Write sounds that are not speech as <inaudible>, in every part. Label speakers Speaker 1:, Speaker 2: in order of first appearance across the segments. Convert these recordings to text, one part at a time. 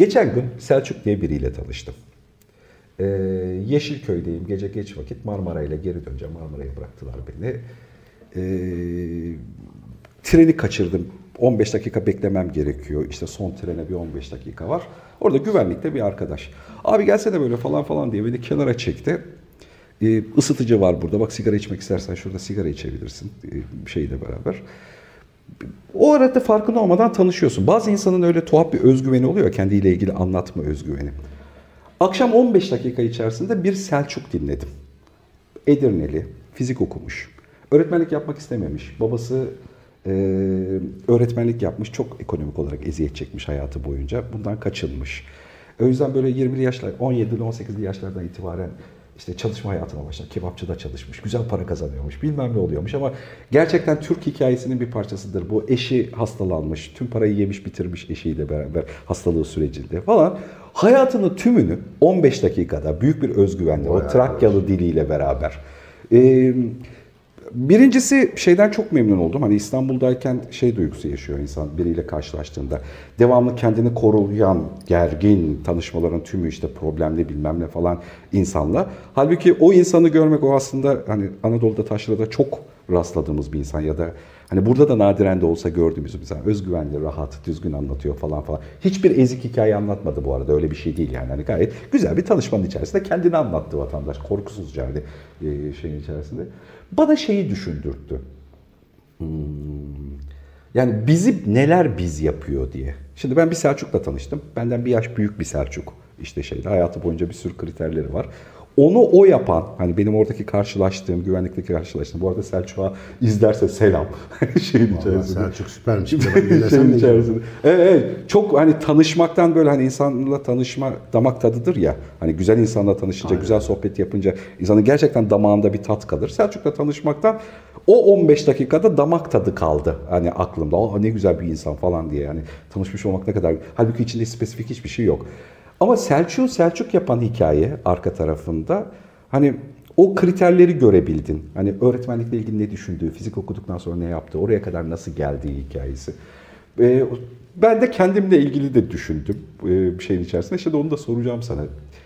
Speaker 1: Geçen gün Selçuk diye biriyle tanıştım. Ee, Yeşilköy'deyim. Gece geç vakit Marmara ile geri döneceğim. Marmara'ya bıraktılar beni. Ee, treni kaçırdım. 15 dakika beklemem gerekiyor. İşte son trene bir 15 dakika var. Orada güvenlikte bir arkadaş. Abi gelsene böyle falan falan diye beni kenara çekti. Ee, var burada. Bak sigara içmek istersen şurada sigara içebilirsin. Ee, şeyle beraber. O arada farkında olmadan tanışıyorsun. Bazı insanın öyle tuhaf bir özgüveni oluyor kendiyle ilgili anlatma özgüveni. Akşam 15 dakika içerisinde bir Selçuk dinledim. Edirneli, fizik okumuş. Öğretmenlik yapmak istememiş. Babası e, öğretmenlik yapmış. Çok ekonomik olarak eziyet çekmiş hayatı boyunca. Bundan kaçınmış. O yüzden böyle 20'li yaşlar, 17'li 18'li yaşlardan itibaren işte çalışma hayatına başlar. Kebapçıda çalışmış. Güzel para kazanıyormuş. Bilmem ne oluyormuş ama gerçekten Türk hikayesinin bir parçasıdır. Bu eşi hastalanmış. Tüm parayı yemiş bitirmiş eşiyle beraber hastalığı sürecinde falan. Hayatının tümünü 15 dakikada büyük bir özgüvenle, o Trakyalı diliyle beraber. Ee, Birincisi şeyden çok memnun oldum. Hani İstanbul'dayken şey duygusu yaşıyor insan biriyle karşılaştığında. Devamlı kendini koruyan, gergin tanışmaların tümü işte problemli bilmem ne falan insanla. Halbuki o insanı görmek o aslında hani Anadolu'da taşrada çok rastladığımız bir insan ya da hani burada da nadiren de olsa gördüğümüz bir insan. Özgüvenli, rahat, düzgün anlatıyor falan falan. Hiçbir ezik hikaye anlatmadı bu arada. Öyle bir şey değil yani. Hani gayet güzel bir tanışmanın içerisinde kendini anlattı vatandaş. Korkusuzca hani şeyin içerisinde bana şeyi düşündürttü. Hmm. Yani bizi neler biz yapıyor diye. Şimdi ben bir Selçuk'la tanıştım. Benden bir yaş büyük bir Selçuk. İşte şeyde hayatı boyunca bir sürü kriterleri var. Onu o yapan, hani benim oradaki karşılaştığım, güvenlikteki karşılaştığım, bu arada Selçuk'a izlerse selam. <laughs> şeyin içerisinde.
Speaker 2: Selçuk süpermiş. <laughs>
Speaker 1: şeyin içerisinde. Evet, evet, çok hani tanışmaktan böyle hani insanla tanışma damak tadıdır ya. Hani güzel insanla tanışınca, Aynen. güzel sohbet yapınca insanın gerçekten damağında bir tat kalır. Selçuk'la tanışmaktan o 15 dakikada damak tadı kaldı. Hani aklımda. Aa ne güzel bir insan falan diye. Yani tanışmış olmak ne kadar. Halbuki içinde spesifik hiçbir şey yok. Ama Selçuk Selçuk yapan hikaye arka tarafında hani o kriterleri görebildin. Hani öğretmenlikle ilgili ne düşündüğü, fizik okuduktan sonra ne yaptı, oraya kadar nasıl geldiği hikayesi. Ee, ben de kendimle ilgili de düşündüm e, bir şeyin içerisinde. İşte onu da soracağım sana.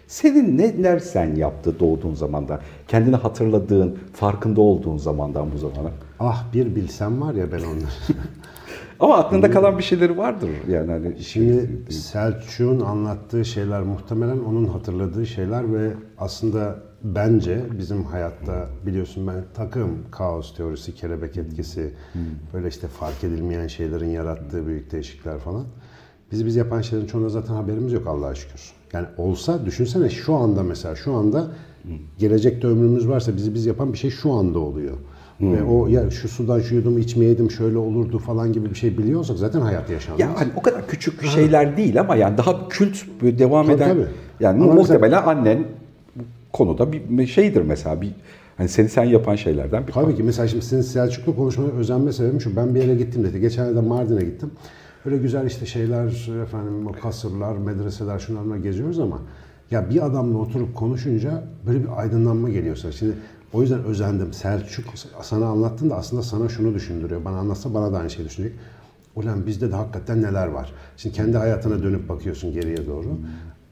Speaker 1: Senin neler sen yaptı doğduğun zamandan? Kendini hatırladığın, farkında olduğun zamandan bu zamana?
Speaker 2: Ah bir bilsem var ya ben onları. <laughs>
Speaker 1: Ama aklında kalan bir şeyleri vardır yani hani.
Speaker 2: Şimdi Selçuk'un anlattığı şeyler muhtemelen onun hatırladığı şeyler ve aslında bence bizim hayatta biliyorsun ben takım kaos teorisi, kelebek etkisi, hmm. böyle işte fark edilmeyen şeylerin yarattığı büyük değişiklikler falan. Bizi biz yapan şeylerin çoğunda zaten haberimiz yok Allah'a şükür. Yani olsa düşünsene şu anda mesela şu anda gelecekte ömrümüz varsa bizi biz yapan bir şey şu anda oluyor. Hmm. Ve o ya şu sudan şu yudumu içmeyeydim şöyle olurdu falan gibi bir şey biliyorsak zaten hayat yaşanmaz.
Speaker 1: Ya hani o kadar küçük ha. şeyler değil ama yani daha kült devam tabii, eden tabii. yani ama muhtemelen mesela, annen konuda bir şeydir mesela bir Hani seni sen yapan şeylerden bir
Speaker 2: Tabii konu. ki mesela şimdi senin Selçuklu konuşmaya özenme sebebim şu. Ben bir yere gittim dedi. Geçen de Mardin'e gittim. Öyle güzel işte şeyler efendim kasırlar, medreseler şunlarla geziyoruz ama ya bir adamla oturup konuşunca böyle bir aydınlanma geliyor sana. Şimdi o yüzden özendim. Selçuk sana anlattın da aslında sana şunu düşündürüyor. Bana anlatsa bana da aynı şey düşünecek. Ulan bizde de hakikaten neler var. Şimdi kendi hayatına dönüp bakıyorsun geriye doğru.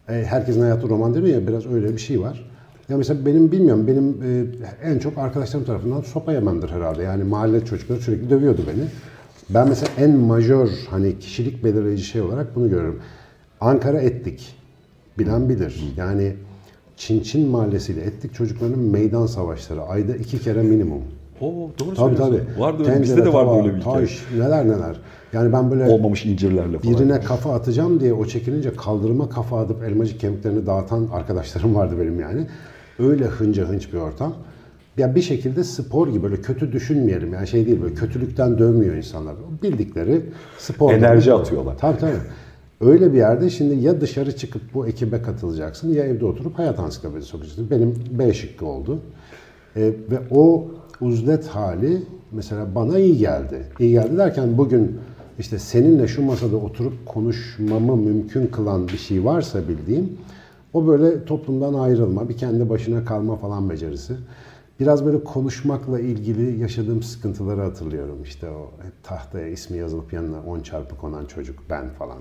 Speaker 2: E, herkesin hayatı roman mi ya? Biraz öyle bir şey var. Ya mesela benim bilmiyorum benim e, en çok arkadaşlarım tarafından sopa yememdir herhalde. Yani mahalle çocukları sürekli dövüyordu beni. Ben mesela en majör hani kişilik belirleyici şey olarak bunu görüyorum. Ankara Ettik. Bilen bilir. Yani Çin Çin Mahallesi ile Ettik çocuklarının meydan savaşları ayda iki kere minimum.
Speaker 1: Oo, doğru tabii, tabii.
Speaker 2: Vardı öyle. Bizde de vardı öyle bir hikaye. Taş, neler neler. Yani ben böyle
Speaker 1: olmamış incirlerle
Speaker 2: falan. Birine kafa atacağım diye o çekilince kaldırıma kafa atıp elmacık kemiklerini dağıtan arkadaşlarım vardı benim yani. Öyle hınca hınç bir ortam. Ya bir şekilde spor gibi böyle kötü düşünmeyelim. Yani şey değil böyle kötülükten dönmüyor insanlar. Bildikleri spor.
Speaker 1: Enerji atıyorlar.
Speaker 2: Tabii tabii. <laughs> Öyle bir yerde şimdi ya dışarı çıkıp bu ekibe katılacaksın ya evde oturup hayat ansiklopedisi okuyacaksın. Benim B şıkkı oldu. E, ve o uzlet hali mesela bana iyi geldi. İyi geldi derken bugün işte seninle şu masada oturup konuşmamı mümkün kılan bir şey varsa bildiğim o böyle toplumdan ayrılma, bir kendi başına kalma falan becerisi. Biraz böyle konuşmakla ilgili yaşadığım sıkıntıları hatırlıyorum. İşte o hep tahtaya ismi yazılıp yanına 10 çarpı konan çocuk ben falan.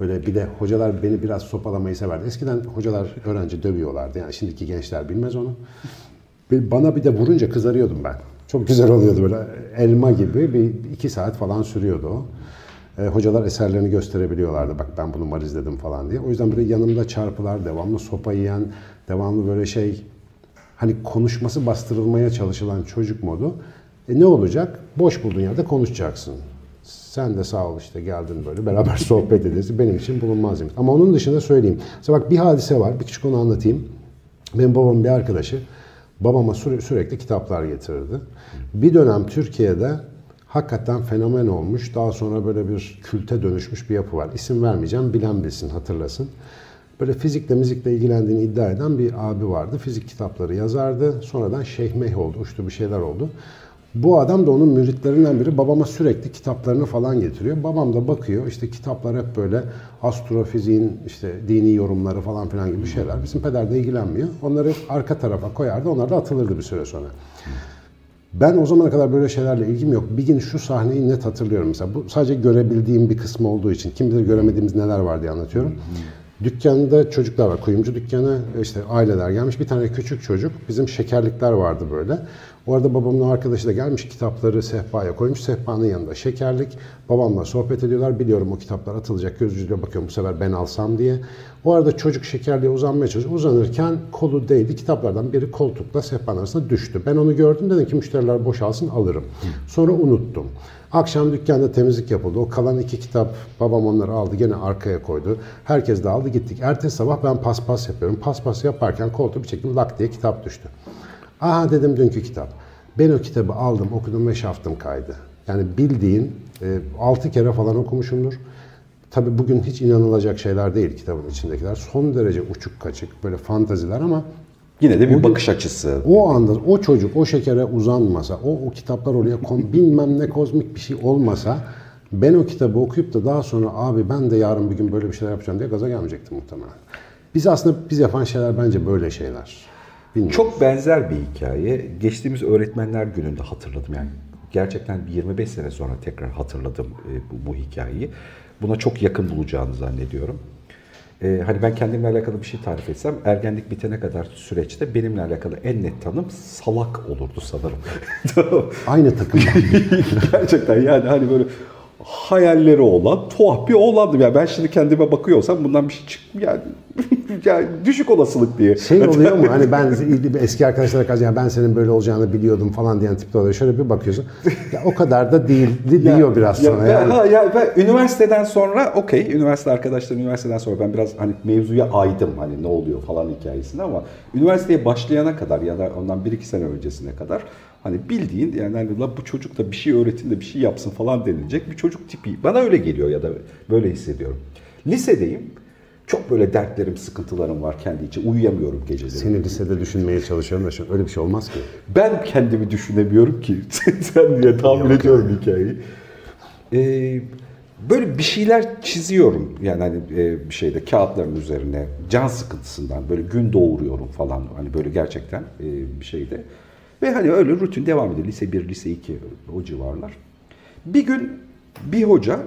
Speaker 2: Böyle bir de hocalar beni biraz sopalamayı severdi. Eskiden hocalar öğrenci dövüyorlardı. Yani şimdiki gençler bilmez onu. Bana bir de vurunca kızarıyordum ben. Çok güzel oluyordu böyle elma gibi bir iki saat falan sürüyordu o. E, hocalar eserlerini gösterebiliyorlardı. Bak ben bunu marizledim falan diye. O yüzden böyle yanımda çarpılar, devamlı sopa yiyen, devamlı böyle şey hani konuşması bastırılmaya çalışılan çocuk modu. E ne olacak? Boş bulduğun yerde konuşacaksın. Sen de sağ ol işte geldin böyle beraber <laughs> sohbet ederiz. Benim için bulunmaz demiş. Ama onun dışında söyleyeyim. Mesela bak bir hadise var. Bir küçük onu anlatayım. Benim babamın bir arkadaşı babama süre- sürekli kitaplar getirirdi. Bir dönem Türkiye'de hakikaten fenomen olmuş. Daha sonra böyle bir külte dönüşmüş bir yapı var. İsim vermeyeceğim. Bilen bilsin, hatırlasın. Böyle fizikle müzikle ilgilendiğini iddia eden bir abi vardı. Fizik kitapları yazardı. Sonradan şeyh meyh oldu. Uçtu bir şeyler oldu. Bu adam da onun müritlerinden biri. Babama sürekli kitaplarını falan getiriyor. Babam da bakıyor. işte kitaplar hep böyle astrofiziğin işte dini yorumları falan filan gibi şeyler. Bizim peder de ilgilenmiyor. Onları arka tarafa koyardı. Onlar da atılırdı bir süre sonra. Ben o zamana kadar böyle şeylerle ilgim yok. Bir gün şu sahneyi net hatırlıyorum mesela. Bu sadece görebildiğim bir kısmı olduğu için. Kim bilir göremediğimiz neler var diye anlatıyorum. Dükkanda çocuklar var. Kuyumcu dükkanı işte aileler gelmiş. Bir tane küçük çocuk. Bizim şekerlikler vardı böyle. O arada babamın arkadaşı da gelmiş kitapları sehpaya koymuş. Sehpanın yanında şekerlik. Babamla sohbet ediyorlar. Biliyorum o kitaplar atılacak. Göz ucuyla bakıyorum bu sefer ben alsam diye. O arada çocuk şekerliğe uzanmaya çalışıyor. Uzanırken kolu değdi. Kitaplardan biri koltukla sehpanın arasına düştü. Ben onu gördüm. Dedim ki müşteriler boşalsın alırım. Sonra unuttum. Akşam dükkanda temizlik yapıldı. O kalan iki kitap babam onları aldı gene arkaya koydu. Herkes de aldı gittik. Ertesi sabah ben paspas yapıyorum. Paspas yaparken koltuğu bir çektim lak diye kitap düştü. Aha dedim dünkü kitap. Ben o kitabı aldım okudum ve şaftım kaydı. Yani bildiğin e, 6 kere falan okumuşumdur. Tabi bugün hiç inanılacak şeyler değil kitabın içindekiler. Son derece uçuk kaçık böyle fantaziler ama
Speaker 1: Yine de bir bakış açısı.
Speaker 2: o anda o çocuk o şekere uzanmasa, o, o kitaplar oraya kon, <laughs> bilmem ne kozmik bir şey olmasa ben o kitabı okuyup da daha sonra abi ben de yarın bir gün böyle bir şeyler yapacağım diye gaza gelmeyecektim muhtemelen. Biz aslında biz yapan şeyler bence böyle şeyler. Bilmiyorum.
Speaker 1: Çok benzer bir hikaye. Geçtiğimiz öğretmenler gününde hatırladım yani. Gerçekten 25 sene sonra tekrar hatırladım e, bu, bu hikayeyi. Buna çok yakın bulacağını zannediyorum. E, hani ben kendimle alakalı bir şey tarif etsem ergenlik bitene kadar süreçte benimle alakalı en net tanım salak olurdu sanırım. <laughs>
Speaker 2: Aynı takımdan. <laughs>
Speaker 1: Gerçekten yani hani böyle hayalleri olan tuhaf bir oğlandım. Yani ben şimdi kendime bakıyorsam bundan bir şey çık yani, <laughs> yani düşük olasılık diye.
Speaker 2: Şey oluyor mu hani ben eski arkadaşlara karşı yani ben senin böyle olacağını biliyordum falan diyen tipte oluyor. Şöyle bir bakıyorsun. Ya o kadar da değil diyor biraz
Speaker 1: Ya
Speaker 2: sonra.
Speaker 1: ben,
Speaker 2: yani.
Speaker 1: ha, ya ben üniversiteden sonra okey üniversite arkadaşlarım üniversiteden sonra ben biraz hani mevzuya aydım hani ne oluyor falan hikayesinde ama üniversiteye başlayana kadar ya da ondan bir iki sene öncesine kadar hani bildiğin yani hani la bu çocuk da bir şey öğretin de bir şey yapsın falan denilecek bir çocuk tipi. Bana öyle geliyor ya da böyle hissediyorum. Lisedeyim. Çok böyle dertlerim, sıkıntılarım var kendi içi. Uyuyamıyorum geceleri.
Speaker 2: Seni lisede düşünmeye çalışıyorum da şu öyle bir şey olmaz ki.
Speaker 1: Ben kendimi düşünemiyorum ki. <laughs> Sen diye tahmin ediyorum hikayeyi. Ee, böyle bir şeyler çiziyorum. Yani hani e, bir şeyde kağıtların üzerine can sıkıntısından böyle gün doğuruyorum falan. Hani böyle gerçekten e, bir şeyde. Ve hani öyle rutin devam ediyor. Lise 1, lise 2 o civarlar. Bir gün bir hoca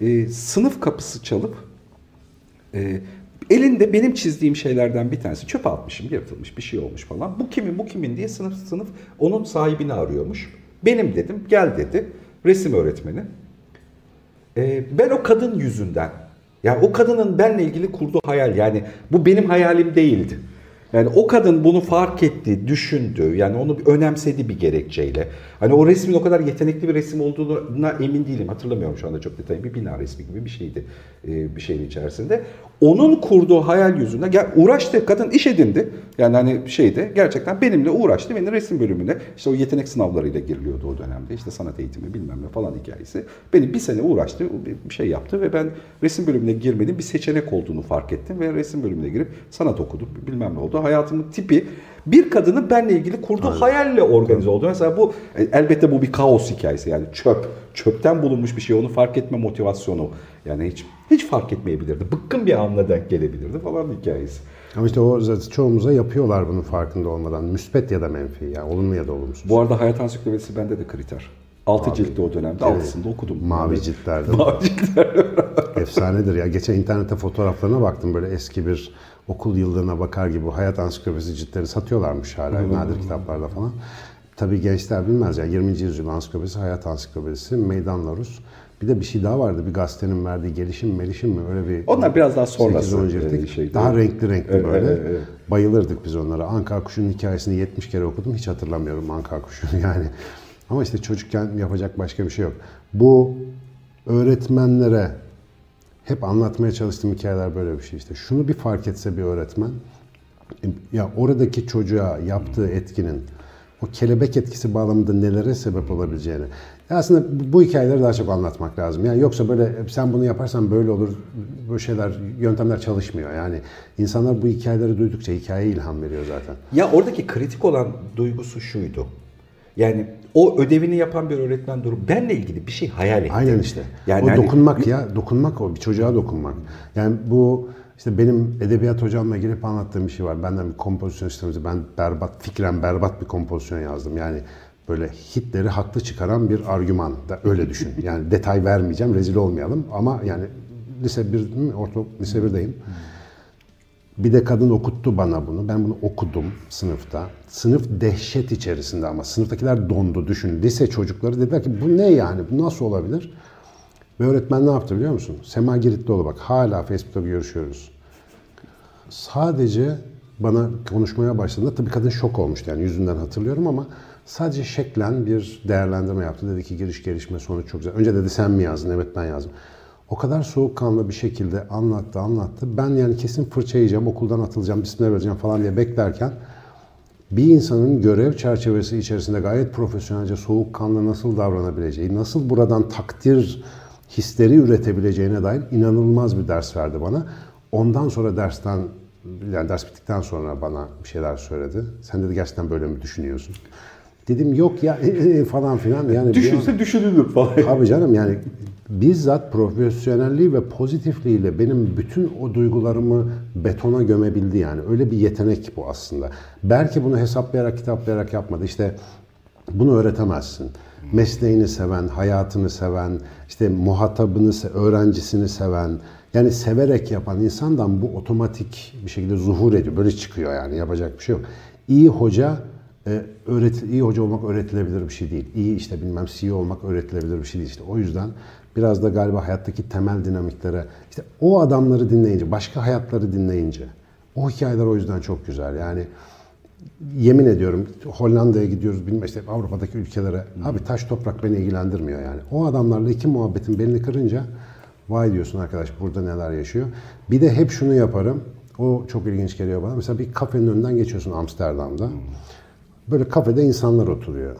Speaker 1: e, sınıf kapısı çalıp e, elinde benim çizdiğim şeylerden bir tanesi çöpe atmışım, yırtılmış bir şey olmuş falan. Bu kimin, bu kimin diye sınıf sınıf onun sahibini arıyormuş. Benim dedim, gel dedi. Resim öğretmeni. E, ben o kadın yüzünden, yani o kadının benle ilgili kurduğu hayal, yani bu benim hayalim değildi. Yani o kadın bunu fark etti, düşündü. Yani onu önemsedi bir gerekçeyle. Hani o resmin o kadar yetenekli bir resim olduğuna emin değilim. Hatırlamıyorum şu anda çok detaylı. Bir bina resmi gibi bir şeydi e, bir şeyin içerisinde. Onun kurduğu hayal yüzünden gel uğraştı. Kadın iş edindi. Yani hani şeyde gerçekten benimle uğraştı. Benim resim bölümüne işte o yetenek sınavlarıyla giriliyordu o dönemde. İşte sanat eğitimi bilmem ne falan hikayesi. Benim bir sene uğraştı, bir şey yaptı ve ben resim bölümüne girmedim. Bir seçenek olduğunu fark ettim ve resim bölümüne girip sanat okudum. Bilmem ne oldu. Hayatımın tipi bir kadının benle ilgili kurduğu hayalle organize oldu. Mesela bu e, elbette bu bir kaos hikayesi yani çöp. Çöpten bulunmuş bir şey onu fark etme motivasyonu. Yani hiç hiç fark etmeyebilirdi. Bıkkın bir anla denk gelebilirdi falan hikayesi.
Speaker 2: Ama işte o zaten çoğumuza yapıyorlar bunun farkında olmadan. Müspet ya da menfi. Yani olumlu ya da olumsuz.
Speaker 1: Bu arada hayat ansiklopedisi bende de kriter. Altı
Speaker 2: Abi,
Speaker 1: ciltti o dönemde. Altısını da okudum.
Speaker 2: Mavi ciltlerde. <laughs>
Speaker 1: Mavi ciltler. <laughs>
Speaker 2: Efsanedir ya. Geçen internette fotoğraflarına baktım böyle eski bir okul yıllığına bakar gibi hayat ansiklopedisi ciltleri satıyorlarmış hala nadir kitaplarda falan. Tabii gençler bilmez ya 20. yüzyıl ansiklopedisi, hayat ansiklopedisi, Meydan Larus. Bir de bir şey daha vardı. Bir gazetenin verdiği gelişim, melişim mi? Öyle bir
Speaker 1: Onlar biraz daha sonrası,
Speaker 2: 8-10 ciltlik.
Speaker 1: e, şeydi.
Speaker 2: Daha renkli renkli
Speaker 1: Evet,
Speaker 2: böyle.
Speaker 1: evet, evet.
Speaker 2: Bayılırdık biz onlara. Anka Kuşu'nun hikayesini 70 kere okudum. Hiç hatırlamıyorum Anka Kuşu'nu <laughs> yani. Ama işte çocukken yapacak başka bir şey yok. Bu öğretmenlere hep anlatmaya çalıştığım hikayeler böyle bir şey işte. Şunu bir fark etse bir öğretmen, ya oradaki çocuğa yaptığı etkinin o kelebek etkisi bağlamında nelere sebep olabileceğini. Aslında bu- hikayeleri daha çok anlatmak lazım. Yani yoksa böyle sen bunu yaparsan böyle olur. Bu şeyler, yöntemler çalışmıyor. Yani insanlar bu hikayeleri duydukça hikayeye ilham veriyor zaten.
Speaker 1: Ya oradaki kritik olan duygusu şuydu. Yani o ödevini yapan bir öğretmen durup benle ilgili bir şey hayal etti.
Speaker 2: Aynen işte.
Speaker 1: Yani
Speaker 2: o
Speaker 1: hani-
Speaker 2: dokunmak ya, dokunmak o bir çocuğa dokunmak. Yani bu işte benim edebiyat hocamla hep anlattığım bir şey var. Benden bir kompozisyon sistemi, ben berbat, fikren berbat bir kompozisyon yazdım. Yani böyle Hitler'i haklı çıkaran bir argüman da öyle düşün. <laughs> Yani detay vermeyeceğim, rezil olmayalım ama yani lise 1, orta lise 1'deyim. Bir de kadın okuttu bana bunu. Ben bunu okudum sınıfta. Sınıf dehşet içerisinde ama sınıftakiler dondu. Düşün lise çocukları dediler ki bu ne yani? Bu nasıl olabilir? Ve öğretmen ne yaptı biliyor musun? Sema Giritlioğlu bak hala Facebook'ta görüşüyoruz. Sadece bana konuşmaya başladığında tabii kadın şok olmuştu yani yüzünden hatırlıyorum ama sadece şeklen bir değerlendirme yaptı. Dedi ki giriş gelişme sonuç çok güzel. Önce dedi sen mi yazdın? Evet ben yazdım. O kadar soğukkanlı bir şekilde anlattı anlattı. Ben yani kesin fırça yiyeceğim, okuldan atılacağım, disipline vereceğim falan diye beklerken bir insanın görev çerçevesi içerisinde gayet profesyonelce soğukkanlı nasıl davranabileceği, nasıl buradan takdir hisleri üretebileceğine dair inanılmaz bir ders verdi bana. Ondan sonra dersten, yani ders bittikten sonra bana bir şeyler söyledi. Sen dedi gerçekten böyle mi düşünüyorsun? Dedim yok ya falan filan. Yani bir an-
Speaker 1: Düşünse düşünülür falan. <laughs>
Speaker 2: Abi canım yani bizzat profesyonelliği ve pozitifliğiyle benim bütün o duygularımı betona gömebildi yani. Öyle bir yetenek bu aslında. Belki bunu hesaplayarak, kitaplayarak yapmadı. İşte bunu öğretemezsin. Mesleğini seven, hayatını seven, işte muhatabını, öğrencisini seven, yani severek yapan insandan bu otomatik bir şekilde zuhur ediyor. Böyle çıkıyor yani yapacak bir şey yok. İyi hoca e, öğret iyi hoca olmak öğretilebilir bir şey değil. İyi işte bilmem CEO olmak öğretilebilir bir şey değil. İşte o yüzden biraz da galiba hayattaki temel dinamiklere işte o adamları dinleyince, başka hayatları dinleyince o hikayeler o yüzden çok güzel. Yani yemin ediyorum Hollanda'ya gidiyoruz bilmem işte Avrupa'daki ülkelere. Abi taş toprak beni ilgilendirmiyor yani. O adamlarla iki muhabbetin belini kırınca vay diyorsun arkadaş burada neler yaşıyor. Bir de hep şunu yaparım. O çok ilginç geliyor bana. Mesela bir kafenin önünden geçiyorsun Amsterdam'da. Böyle kafede insanlar oturuyor.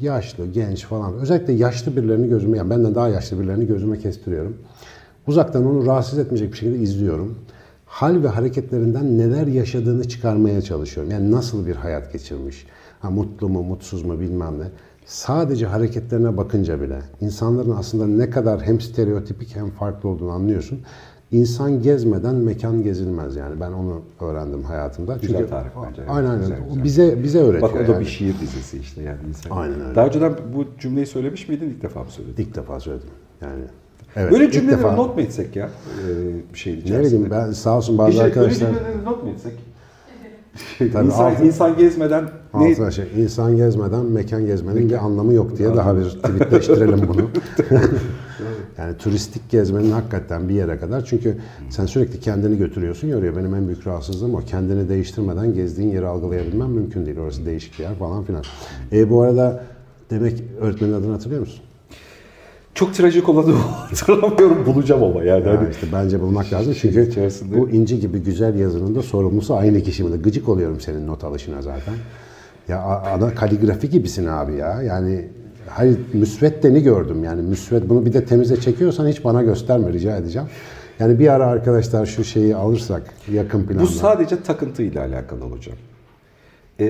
Speaker 2: Yaşlı, genç falan. Özellikle yaşlı birilerini gözüme, yani benden daha yaşlı birilerini gözüme kestiriyorum. Uzaktan onu rahatsız etmeyecek bir şekilde izliyorum. Hal ve hareketlerinden neler yaşadığını çıkarmaya çalışıyorum. Yani nasıl bir hayat geçirmiş. Ha, mutlu mu, mutsuz mu bilmem ne. Sadece hareketlerine bakınca bile insanların aslında ne kadar hem stereotipik hem farklı olduğunu anlıyorsun. İnsan gezmeden mekan gezilmez yani. Ben onu öğrendim hayatımda.
Speaker 1: Güzel tarif bence.
Speaker 2: Aynen
Speaker 1: güzel.
Speaker 2: bize bize öğretiyor.
Speaker 1: Bak o da
Speaker 2: yani.
Speaker 1: bir şiir dizisi işte yani. insan.
Speaker 2: Aynen öyle.
Speaker 1: Daha önceden bu cümleyi söylemiş miydin ilk defa mı söyledin?
Speaker 2: İlk defa söyledim. Yani evet.
Speaker 1: Böyle cümleleri
Speaker 2: defa-
Speaker 1: not mu etsek ya? Ee, bir şeyin
Speaker 2: Ne
Speaker 1: içerisinde.
Speaker 2: bileyim ben sağ olsun bazı
Speaker 1: şey, böyle
Speaker 2: arkadaşlar
Speaker 1: cümleleri not mu etsek? <laughs> Şey,
Speaker 2: Tabii
Speaker 1: insan,
Speaker 2: altı-
Speaker 1: insan gezmeden ne?
Speaker 2: şey insan gezmeden mekan gezmenin bir anlamı yok diye daha bir tweetleştirelim bunu. <laughs> <laughs> yani turistik gezmenin hakikaten bir yere kadar çünkü sen sürekli kendini götürüyorsun ya oraya benim en büyük rahatsızlığım o kendini değiştirmeden gezdiğin yeri algılayabilmem mümkün değil orası değişik bir yer falan filan. E, bu arada demek öğretmenin adını hatırlıyor musun?
Speaker 1: Çok trajik olanı <laughs> hatırlamıyorum bulacağım ama yani.
Speaker 2: Ya
Speaker 1: Hani
Speaker 2: işte bence bulmak lazım çünkü
Speaker 1: içerisinde-
Speaker 2: bu inci gibi güzel yazının da sorumlusu aynı kişi mi? Gıcık oluyorum senin not alışına zaten. Ya ana kaligrafi gibisin abi ya. Yani hayır müsveddeni gördüm yani müsved bunu bir de temize çekiyorsan hiç bana gösterme rica edeceğim. Yani bir ara arkadaşlar şu şeyi alırsak yakın planda.
Speaker 1: Bu sadece takıntıyla alakalı hocam. Ee,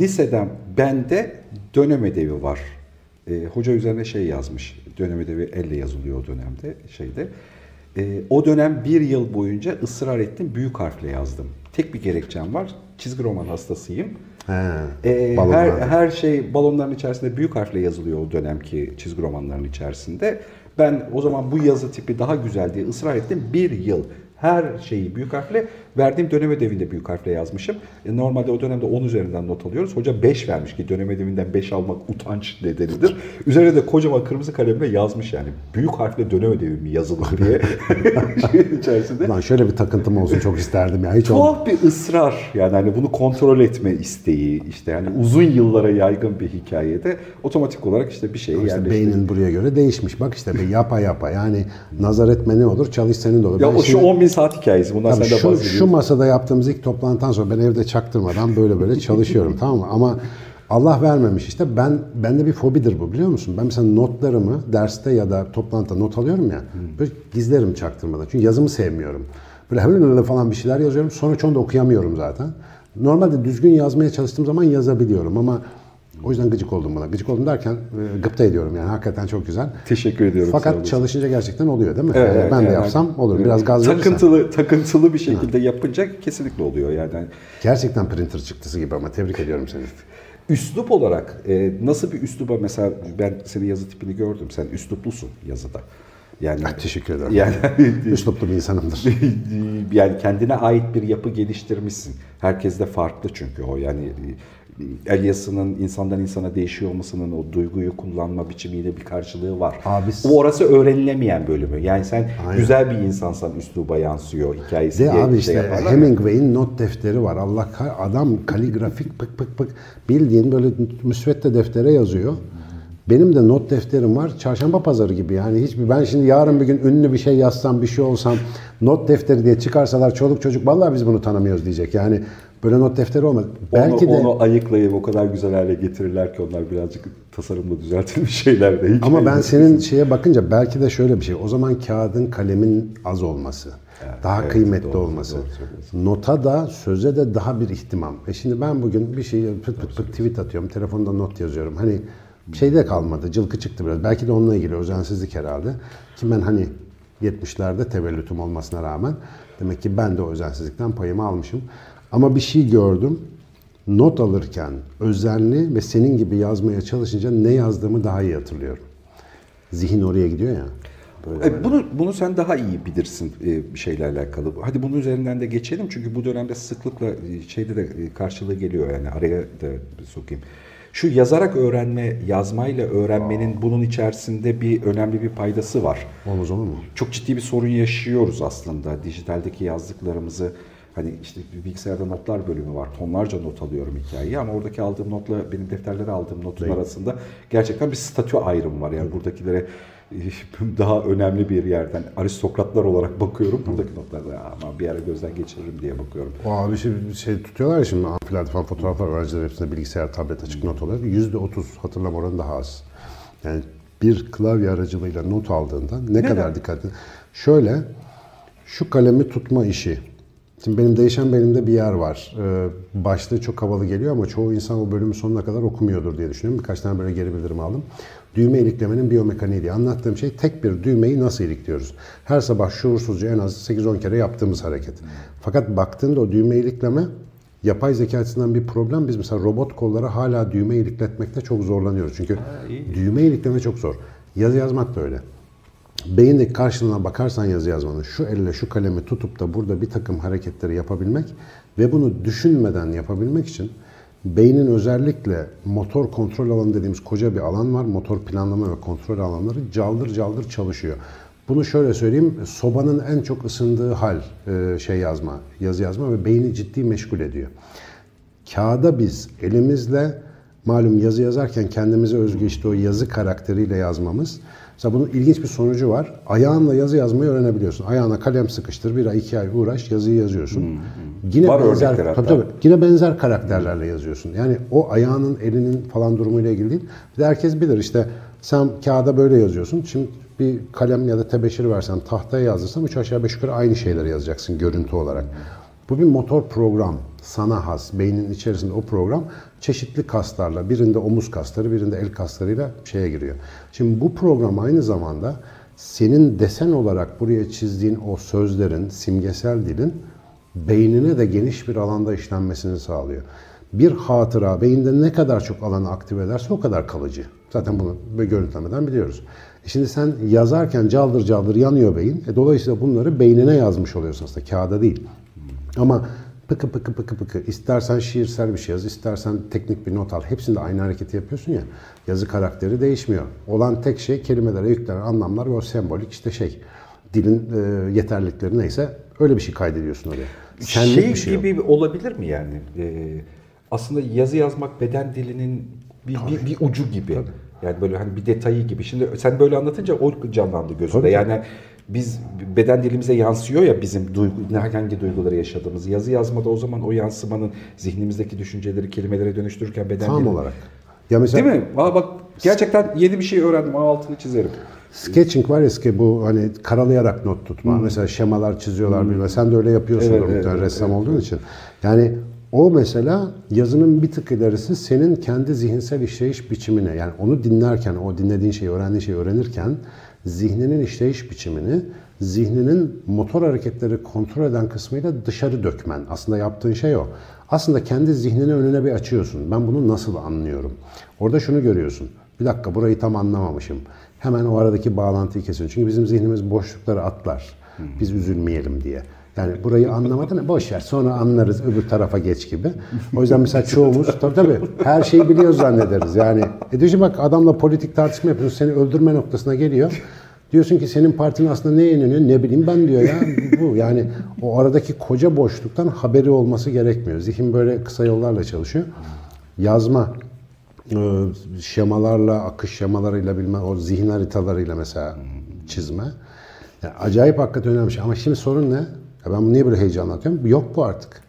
Speaker 1: liseden bende dönem ödevi var. Ee, hoca üzerine şey yazmış. Dönem ödevi elle yazılıyor o dönemde şeyde. Ee, o dönem bir yıl boyunca ısrar ettim büyük harfle yazdım. Tek bir gerekçem var. Çizgi roman hastasıyım.
Speaker 2: He,
Speaker 1: Ee, her, her şey balonların içerisinde büyük harfle yazılıyor o dönemki çizgi romanların içerisinde. Ben o zaman bu yazı tipi daha güzel diye ısrar ettim. Bir yıl her şeyi büyük harfle verdiğim dönem ödevinde büyük harfle yazmışım. E, normalde o dönemde 10 üzerinden not alıyoruz. Hoca 5 vermiş ki dönem ödevinden 5 almak utanç nedenidir. Üzerine de kocaman kırmızı kalemle yazmış yani. Büyük harfle dönem ödevi mi yazılır diye <laughs> şeyin içerisinde.
Speaker 2: Lan şöyle bir takıntım olsun çok isterdim ya. Hiç olmadı.
Speaker 1: Tuhaf bir ısrar yani hani bunu kontrol etme isteği işte yani uzun yıllara yaygın bir hikayede otomatik olarak işte bir şeye
Speaker 2: İşte
Speaker 1: yerleştirdi.
Speaker 2: beynin buraya göre değişmiş. Bak işte bir yapa yapa yani nazar etme ne olur çalış senin de olur.
Speaker 1: Ya
Speaker 2: Ben
Speaker 1: o şu
Speaker 2: şimdi-
Speaker 1: 10 bin saat hikayesi bundan sen de
Speaker 2: şu,
Speaker 1: bahsediyorsun.
Speaker 2: şu masada yaptığımız ilk toplantıdan sonra ben evde çaktırmadan böyle böyle çalışıyorum <laughs> tamam mı? Ama Allah vermemiş işte ben bende bir fobidir bu biliyor musun? Ben mesela notlarımı derste ya da toplantıda not alıyorum ya böyle gizlerim çaktırmadan. Çünkü yazımı sevmiyorum. Böyle hılı falan bir şeyler yazıyorum. Sonuç onu da okuyamıyorum zaten. Normalde düzgün yazmaya çalıştığım zaman yazabiliyorum ama o yüzden gıcık oldum buna. Gıcık oldum derken e, gıpta ediyorum yani hakikaten çok güzel.
Speaker 1: Teşekkür ediyorum.
Speaker 2: Fakat çalışınca gerçekten oluyor değil mi?
Speaker 1: Evet,
Speaker 2: Yani ben de
Speaker 1: yani-
Speaker 2: yapsam olur. Biraz gaz verirsen.
Speaker 1: takıntılı takıntılı bir şekilde yapınca kesinlikle oluyor yani.
Speaker 2: Gerçekten printer çıktısı gibi ama tebrik ediyorum seni.
Speaker 1: Üslup olarak e, nasıl bir üsluba mesela ben senin yazı tipini gördüm. Sen üsluplusun yazıda. Yani
Speaker 2: Ah, teşekkür ederim.
Speaker 1: Yani <laughs>
Speaker 2: Üsluplu bir insanımdır. <laughs>
Speaker 1: yani kendine ait bir yapı geliştirmişsin. Herkes de farklı çünkü o yani el yazısının insandan insana değişiyor olmasının o duyguyu kullanma biçimiyle bir karşılığı var.
Speaker 2: Abi-
Speaker 1: o orası öğrenilemeyen bölümü. Yani sen
Speaker 2: Aynen.
Speaker 1: güzel bir insansan üsluba yansıyor hikayesi
Speaker 2: De
Speaker 1: diye
Speaker 2: abi işte
Speaker 1: şey ya.
Speaker 2: Hemingway'in not defteri var. Allah adam kaligrafik pık pık pık bildiğin böyle müsvedde deftere yazıyor. Benim de not defterim var. Çarşamba pazarı gibi yani hiçbir ben şimdi yarın bir gün ünlü bir şey yazsam bir şey olsam not defteri diye çıkarsalar çoluk çocuk vallahi biz bunu tanımıyoruz diyecek. Yani böyle not defteri olmaz. Belki
Speaker 1: onu,
Speaker 2: de
Speaker 1: onu ayıklayıp o kadar güzel hale getirirler ki onlar birazcık tasarımla düzeltilmiş <laughs> şeyler de.
Speaker 2: Ama ben
Speaker 1: Hikayenin
Speaker 2: senin şeye bakınca belki de şöyle bir şey. O zaman kağıdın kalemin az olması. daha
Speaker 1: evet,
Speaker 2: kıymetli
Speaker 1: doğru,
Speaker 2: olması.
Speaker 1: doğru.
Speaker 2: Nota da söze de daha bir ihtimam. E şimdi ben bugün bir şey pıt pıt pıt tweet atıyorum. Telefonda not yazıyorum. Hani şeyde kalmadı. Cılkı çıktı biraz. Belki de onunla ilgili özensizlik herhalde. Ki ben hani 70'lerde tevellütüm olmasına rağmen demek ki ben de o özensizlikten payımı almışım. Ama bir şey gördüm. Not alırken özenli ve senin gibi yazmaya çalışınca ne yazdığımı daha iyi hatırlıyorum. Zihin oraya gidiyor ya. Böyle.
Speaker 1: E, Bunu bunu sen daha iyi bilirsin e, bir şeyle alakalı. Hadi bunun üzerinden de geçelim çünkü bu dönemde sıklıkla e, şeyde de e, karşılığı geliyor yani araya da sokayım. Şu yazarak öğrenme, yazmayla öğrenmenin bunun içerisinde bir önemli bir paydası var.
Speaker 2: Olmaz olur mu?
Speaker 1: Çok ciddi bir sorun yaşıyoruz aslında. Dijitaldeki yazdıklarımızı hani işte bilgisayarda notlar bölümü var. Tonlarca not alıyorum hikayeyi ama oradaki aldığım notla benim defterlere aldığım notun arasında gerçekten bir statü ayrımı var. Yani buradakilere <laughs> daha önemli bir yerden aristokratlar olarak bakıyorum. Buradaki notlarda ama bir ara gözden geçiririm diye bakıyorum.
Speaker 2: O abi şey, şey tutuyorlar ya şimdi amfilerde falan fotoğraflar öğrenciler hepsinde bilgisayar, tablet açık not oluyor. Yüzde otuz hatırlama oranı daha az. Yani bir klavye aracılığıyla not aldığında ne
Speaker 1: Neden?
Speaker 2: kadar dikkatli. Şöyle şu kalemi tutma işi. Şimdi benim değişen belimde bir yer var. Ee, başlığı çok havalı geliyor ama çoğu insan o bölümü sonuna kadar okumuyordur diye düşünüyorum. Birkaç tane böyle geri bildirim aldım. Düğme iliklemenin biyomekaniği diye anlattığım şey tek bir düğmeyi nasıl ilikliyoruz? Her sabah şuursuzca en az 8-10 kere yaptığımız hareket. Fakat baktığında o düğme ilikleme yapay zeka açısından bir problem. Biz mesela robot kollara hala düğme ilikletmekte çok zorlanıyoruz. Çünkü düğme ilikleme çok zor. Yazı yazmak da öyle. Beyindeki karşılığına bakarsan yazı yazmanın şu elle şu kalemi tutup da burada bir takım hareketleri yapabilmek ve bunu düşünmeden yapabilmek için beynin özellikle motor kontrol alanı dediğimiz koca bir alan var. Motor planlama ve kontrol alanları caldır caldır çalışıyor. Bunu şöyle söyleyeyim, sobanın en çok ısındığı hal e, şey yazma, yazı yazma ve beyni ciddi meşgul ediyor. Kağıda biz elimizle malum yazı yazarken kendimize özgü işte o yazı karakteriyle yazmamız. Mesela bunun ilginç bir sonucu var. Ayağınla yazı yazmayı öğrenebiliyorsun. Ayağına kalem sıkıştır, bir ay iki ay uğraş yazıyı yazıyorsun. Yine
Speaker 1: Var
Speaker 2: benzer,
Speaker 1: örnekler hatta.
Speaker 2: tabii, tabii, yine benzer karakterlerle yazıyorsun. Yani o ayağının, elinin falan durumuyla ilgili değil. Bir de herkes bilir işte sen kağıda böyle yazıyorsun. Şimdi bir kalem ya da tebeşir versen tahtaya yazdırsam üç aşağı beş yukarı aynı şeyleri yazacaksın görüntü olarak. Bu bir motor program. Sana has. Beynin içerisinde o program çeşitli kaslarla, birinde omuz kasları, birinde el kaslarıyla şeye giriyor. Şimdi bu program aynı zamanda senin desen olarak buraya çizdiğin o sözlerin, simgesel dilin beynine de geniş bir alanda işlenmesini sağlıyor. Bir hatıra beyinde ne kadar çok alanı aktive ederse o kadar kalıcı. Zaten bunu görüntülemeden biliyoruz. E şimdi sen yazarken caldır caldır yanıyor beyin. E dolayısıyla bunları beynine yazmış oluyorsun aslında kağıda değil. Ama pıkı pıkı pıkı pıkı istersen şiirsel bir şey yaz, istersen teknik bir not al. Hepsinde aynı hareketi yapıyorsun ya. Yazı karakteri değişmiyor. Olan tek şey kelimelere yüklenen anlamlar ve o sembolik işte şey. Dilin e, yeterlilikleri neyse öyle bir şey kaydediyorsun oraya. Senlik
Speaker 1: şey,
Speaker 2: bir şey yok.
Speaker 1: gibi olabilir mi yani? Ee, aslında yazı yazmak beden dilinin bir, bir, bir ucu gibi. Yani böyle hani bir detayı gibi. Şimdi sen böyle anlatınca o canlandı gözümde.
Speaker 2: Tabii.
Speaker 1: Yani biz beden dilimize yansıyor ya bizim duygu, hangi duyguları yaşadığımız. Yazı yazmada o zaman o yansımanın zihnimizdeki düşünceleri kelimelere dönüştürürken beden
Speaker 2: Tam
Speaker 1: dili-
Speaker 2: olarak. Ya mesela
Speaker 1: Değil mi? Aa bak gerçekten yeni bir şey öğrendim. Aa, altını çizerim.
Speaker 2: Sketching var ya ki bu hani karalayarak not tutma. Mesela şemalar çiziyorlar bilmem. Sen de öyle yapıyorsun
Speaker 1: Evet,
Speaker 2: muhtemelen
Speaker 1: evet,
Speaker 2: ressam olduğun için. Yani o mesela yazının bir tık ilerisi senin kendi zihinsel işleyiş biçimine yani onu dinlerken, o dinlediğin şeyi, öğrendiğin şeyi öğrenirken zihninin işleyiş biçimini zihninin motor hareketleri kontrol eden kısmıyla dışarı dökmen. Aslında yaptığın şey o. Aslında kendi zihnini önüne bir açıyorsun. Ben bunu nasıl anlıyorum? Orada şunu görüyorsun. Bir dakika burayı tam anlamamışım. Hemen o aradaki bağlantıyı kesiyorsun. Çünkü bizim zihnimiz boşlukları atlar. Biz üzülmeyelim diye. Yani burayı anlamadın boş ver sonra anlarız öbür tarafa geç gibi. O yüzden mesela çoğumuz tabii tabii her şeyi biliyoruz zannederiz. Yani e bak adamla politik tartışma yapıyorsun seni öldürme noktasına geliyor. Diyorsun ki senin partinin aslında neye inanıyor ne bileyim ben diyor ya bu yani o aradaki koca boşluktan haberi olması gerekmiyor. Zihin böyle kısa yollarla çalışıyor. Yazma e, şemalarla, akış şemalarıyla bilmem o zihin haritalarıyla mesela çizme. Yani acayip hakikaten önemli şey. Ama şimdi sorun ne? Ya ben bunu niye böyle anlatıyorum? Yok bu artık.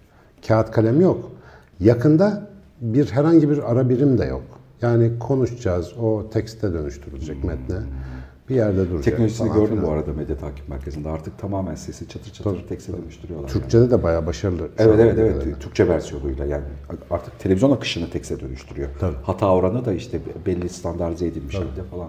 Speaker 2: Kağıt kalem yok. Yakında bir herhangi bir ara birim de yok. Yani konuşacağız, o tekste dönüştürülecek metne. Bir yerde duracak.
Speaker 1: Teknolojisini gördüm
Speaker 2: filan.
Speaker 1: bu arada medya takip merkezinde. Artık tamamen sesi çatır çatır tekste dönüştürüyorlar. yani.
Speaker 2: Türkçe'de de bayağı başarılı.
Speaker 1: Evet evet evet
Speaker 2: kadarıyla.
Speaker 1: Türkçe versiyonuyla yani artık televizyon akışını tekste dönüştürüyor.
Speaker 2: Tabii.
Speaker 1: Hata oranı da işte belli standartize edilmiş halde falan.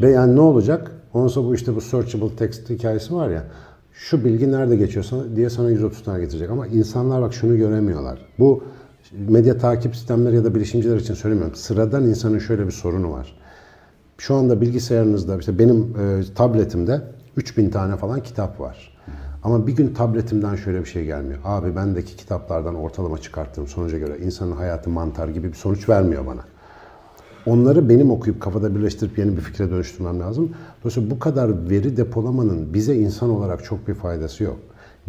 Speaker 2: Ve yani ne olacak? Ondan sonra bu işte bu searchable text hikayesi var ya. Şu bilgi nerede geçiyor sana diye sana 130 tane getirecek. Ama insanlar bak şunu göremiyorlar. Bu medya takip sistemleri ya da bilişimciler için söylemiyorum. Sıradan insanın şöyle bir sorunu var. Şu anda bilgisayarınızda işte benim e, tabletimde 3000 tane falan kitap var. Ama bir gün tabletimden şöyle bir şey gelmiyor. Abi bendeki kitaplardan ortalama çıkarttığım sonuca göre insanın hayatı mantar gibi bir sonuç vermiyor bana. Onları benim okuyup kafada birleştirip yeni bir fikre dönüştürmem lazım. Dolayısıyla bu kadar veri depolamanın bize insan olarak çok bir faydası yok.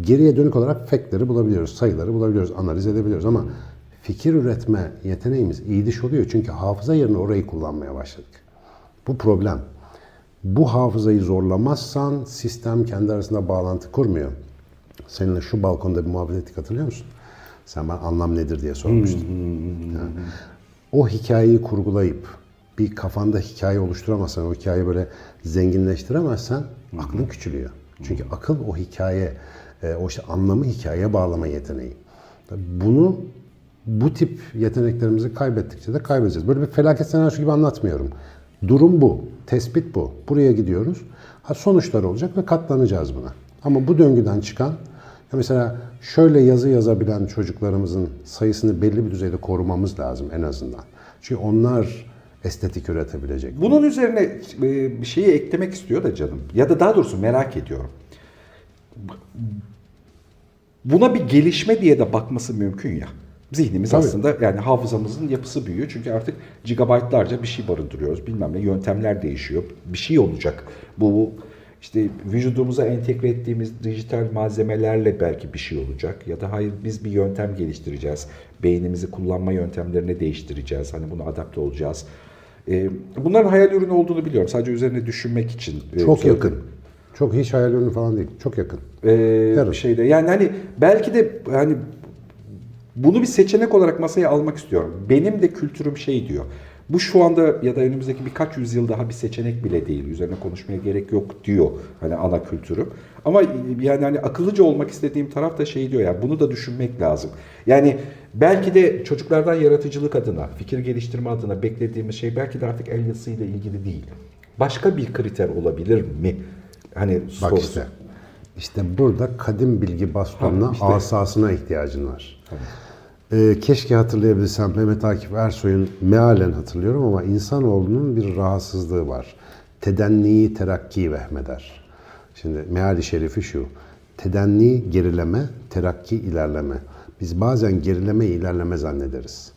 Speaker 2: Geriye dönük olarak factleri bulabiliyoruz, sayıları bulabiliyoruz, analiz edebiliyoruz ama fikir üretme yeteneğimiz iyi diş oluyor. Çünkü hafıza yerine orayı kullanmaya başladık. Bu problem. Bu hafızayı zorlamazsan sistem kendi arasında bağlantı kurmuyor. Seninle şu balkonda bir muhabbet ettik hatırlıyor musun? Sen bana anlam nedir diye sormuştun. Yani o hikayeyi kurgulayıp bir kafanda hikaye oluşturamazsan, o hikayeyi böyle zenginleştiremezsen aklın küçülüyor. Çünkü akıl o hikaye, e, o işte anlamı hikayeye bağlama yeteneği. Bunu bu tip yeteneklerimizi kaybettikçe de kaybedeceğiz. Böyle bir felaket senaryosu gibi anlatmıyorum. Durum bu, tespit bu. Buraya gidiyoruz. Ha, sonuçlar olacak ve katlanacağız buna. Ama bu döngüden çıkan, mesela şöyle yazı yazabilen çocuklarımızın sayısını belli bir düzeyde korumamız lazım en azından. Çünkü onlar estetik üretebilecek.
Speaker 1: Bunun üzerine e, bir şeyi eklemek istiyor da canım. Ya da daha doğrusu merak ediyorum. Buna bir gelişme diye de bakması mümkün ya. Zihnimiz
Speaker 2: Tabii.
Speaker 1: aslında yani hafızamızın yapısı büyüyor. Çünkü artık gigabaytlarca bir şey barındırıyoruz. Bilmem ne yöntemler değişiyor. Bir şey olacak. Bu işte vücudumuza entegre ettiğimiz dijital malzemelerle belki bir şey olacak. Ya da hayır biz bir yöntem geliştireceğiz. Beynimizi kullanma yöntemlerini değiştireceğiz. Hani buna adapte olacağız. Ee, bunların hayal ürünü olduğunu biliyorum. Sadece üzerine düşünmek için. e,
Speaker 2: Çok
Speaker 1: söyledim.
Speaker 2: yakın. Çok hiç hayal ürünü falan değil. Çok yakın.
Speaker 1: Ee,
Speaker 2: Yarın.
Speaker 1: şeyde. Yani hani belki de hani bunu bir seçenek olarak masaya almak istiyorum. Benim de kültürüm şey diyor. Bu şu anda ya da önümüzdeki birkaç yüzyıl daha bir seçenek bile değil. Üzerine konuşmaya gerek yok diyor hani ana kültürüm. Ama yani hani akıllıca olmak istediğim taraf da şey diyor ya bunu da düşünmek lazım. Yani belki de çocuklardan yaratıcılık adına, fikir geliştirme adına beklediğimiz şey belki de artık el yazısıyla ilgili değil. Başka bir kriter olabilir mi? Hani
Speaker 2: Bak
Speaker 1: sorusu.
Speaker 2: işte. İşte burada kadim bilgi bastonuna
Speaker 1: Ha, işte.
Speaker 2: asasına ihtiyacın var. Ee, keşke hatırlayabilsem Mehmet Akif Ersoy'un mealen hatırlıyorum ama insanoğlunun bir rahatsızlığı var. Tedenniyi terakki vehmeder. Şimdi meali şerifi şu. Tedenni gerileme, terakki ilerleme. Biz bazen gerileme ilerleme zannederiz.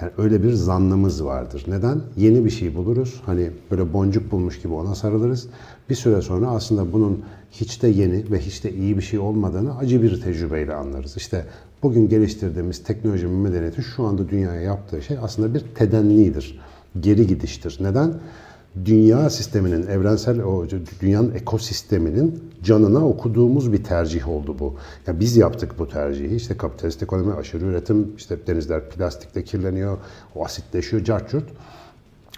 Speaker 2: Yani öyle bir zannımız vardır. Neden? Yeni bir şey buluruz. Hani böyle boncuk bulmuş gibi ona sarılırız. Bir süre sonra aslında bunun hiç de yeni ve hiç de iyi bir şey olmadığını acı bir tecrübeyle anlarız. İşte bugün geliştirdiğimiz teknoloji ve medeniyetin şu anda dünyaya yaptığı şey aslında bir tedennidir. Geri gidiştir. Neden? Dünya sisteminin, evrensel o dünyanın ekosisteminin canına okuduğumuz bir tercih oldu bu. Yani biz yaptık bu tercihi. İşte kapitalist ekonomi, aşırı üretim, işte denizler plastikle kirleniyor, o asitleşiyor, carçurt.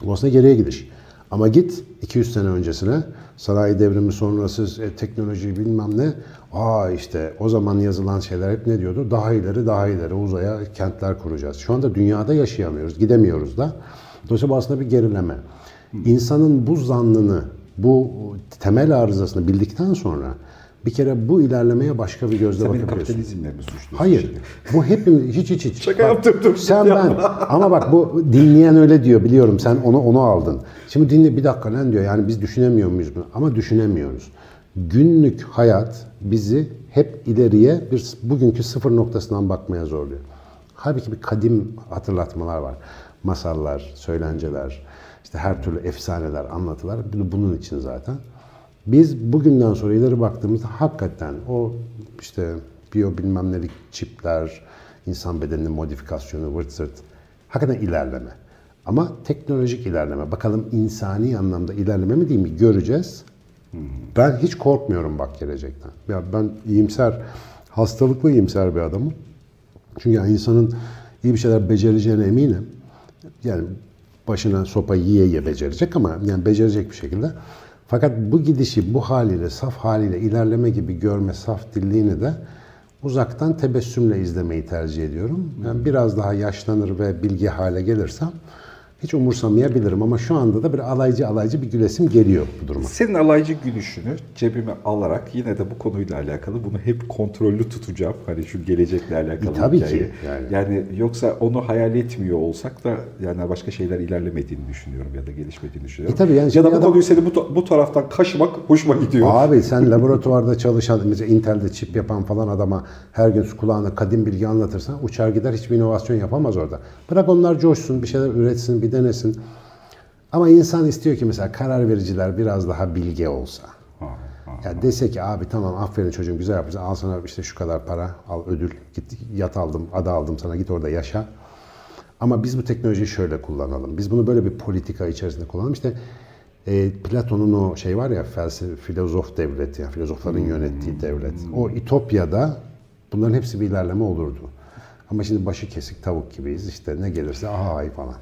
Speaker 2: Bu aslında geriye gidiş. Ama git 200 sene öncesine sanayi devrimi sonrası e, teknoloji bilmem ne. Aa işte o zaman yazılan şeyler hep ne diyordu? Daha ileri daha ileri uzaya kentler kuracağız. Şu anda dünyada yaşayamıyoruz, gidemiyoruz da. Dolayısıyla bu aslında bir gerileme. İnsanın bu zannını, bu temel arızasını bildikten sonra bir kere bu ilerlemeye başka bir gözle
Speaker 1: Sen
Speaker 2: bakabiliyorsun.
Speaker 1: kapitalizmle mi suçluyorsun?
Speaker 2: Hayır.
Speaker 1: şimdi?
Speaker 2: Bu hepimiz hiç hiç hiç.
Speaker 1: Şaka
Speaker 2: Bak,
Speaker 1: yaptım, dur.
Speaker 2: Sen ben. Ama bak bu dinleyen öyle diyor biliyorum. Sen onu onu aldın. Şimdi dinle bir dakika lan diyor. Yani biz düşünemiyor muyuz bunu? Ama düşünemiyoruz. Günlük hayat bizi hep ileriye bir bugünkü sıfır noktasından bakmaya zorluyor. Halbuki bir kadim hatırlatmalar var. Masallar, söylenceler, işte her türlü efsaneler, anlatılar. Bunun için zaten. Biz bugünden sonra ileri baktığımızda hakikaten o işte biyo bilmem nelik çipler, insan bedeninin modifikasyonu, vırt zırt hakikaten ilerleme. Ama teknolojik ilerleme. Bakalım insani anlamda ilerleme mi değil mi göreceğiz. Ben hiç korkmuyorum bak gelecekten. Ya ben iyimser, hastalıklı iyimser bir adamım. Çünkü yani insanın iyi bir şeyler becereceğine eminim. Yani başına sopa yiye yiye becerecek ama yani becerecek bir şekilde. Fakat bu gidişi bu haliyle, saf haliyle ilerleme gibi görme saf dilliğini de uzaktan tebessümle izlemeyi tercih ediyorum. Yani biraz daha yaşlanır ve bilgi hale gelirsem hiç umursamayabilirim ama şu anda da bir alaycı alaycı bir gülesim geliyor bu duruma.
Speaker 1: Senin alaycı gülüşünü cebime alarak yine de bu konuyla alakalı bunu hep kontrollü tutacağım. Hani şu gelecekle alakalı
Speaker 2: E, tabii
Speaker 1: hikaye.
Speaker 2: ki, yani.
Speaker 1: yani yoksa onu hayal etmiyor olsak da yani başka şeyler ilerlemediğini düşünüyorum ya da gelişmediğini düşünüyorum.
Speaker 2: E, tabii yani
Speaker 1: ya da bu
Speaker 2: adam-
Speaker 1: konuyu seni bu, bu taraftan kaşımak hoşuma gidiyor.
Speaker 2: Abi sen laboratuvarda çalışan, mesela Intel'de çip yapan falan adama her gün kulağına kadim bilgi anlatırsan uçar gider hiçbir inovasyon yapamaz orada. Bırak onlar coşsun, bir şeyler üretsin, bir denesin. Ama insan istiyor ki mesela karar vericiler biraz daha bilge olsa.
Speaker 1: Ha, ha.
Speaker 2: Ya dese ki abi tamam aferin çocuğum güzel yapmışsın al sana işte şu kadar para al ödül git yat aldım ada aldım sana git orada yaşa. Ama biz bu teknolojiyi şöyle kullanalım. Biz bunu böyle bir politika içerisinde kullanalım. İşte e, Platon'un o şey var ya felsefe, filozof devleti, yani filozofların yönettiği devlet. O İtopya'da bunların hepsi bir ilerleme olurdu. Ama şimdi başı kesik tavuk gibiyiz işte ne gelirse aha ay falan.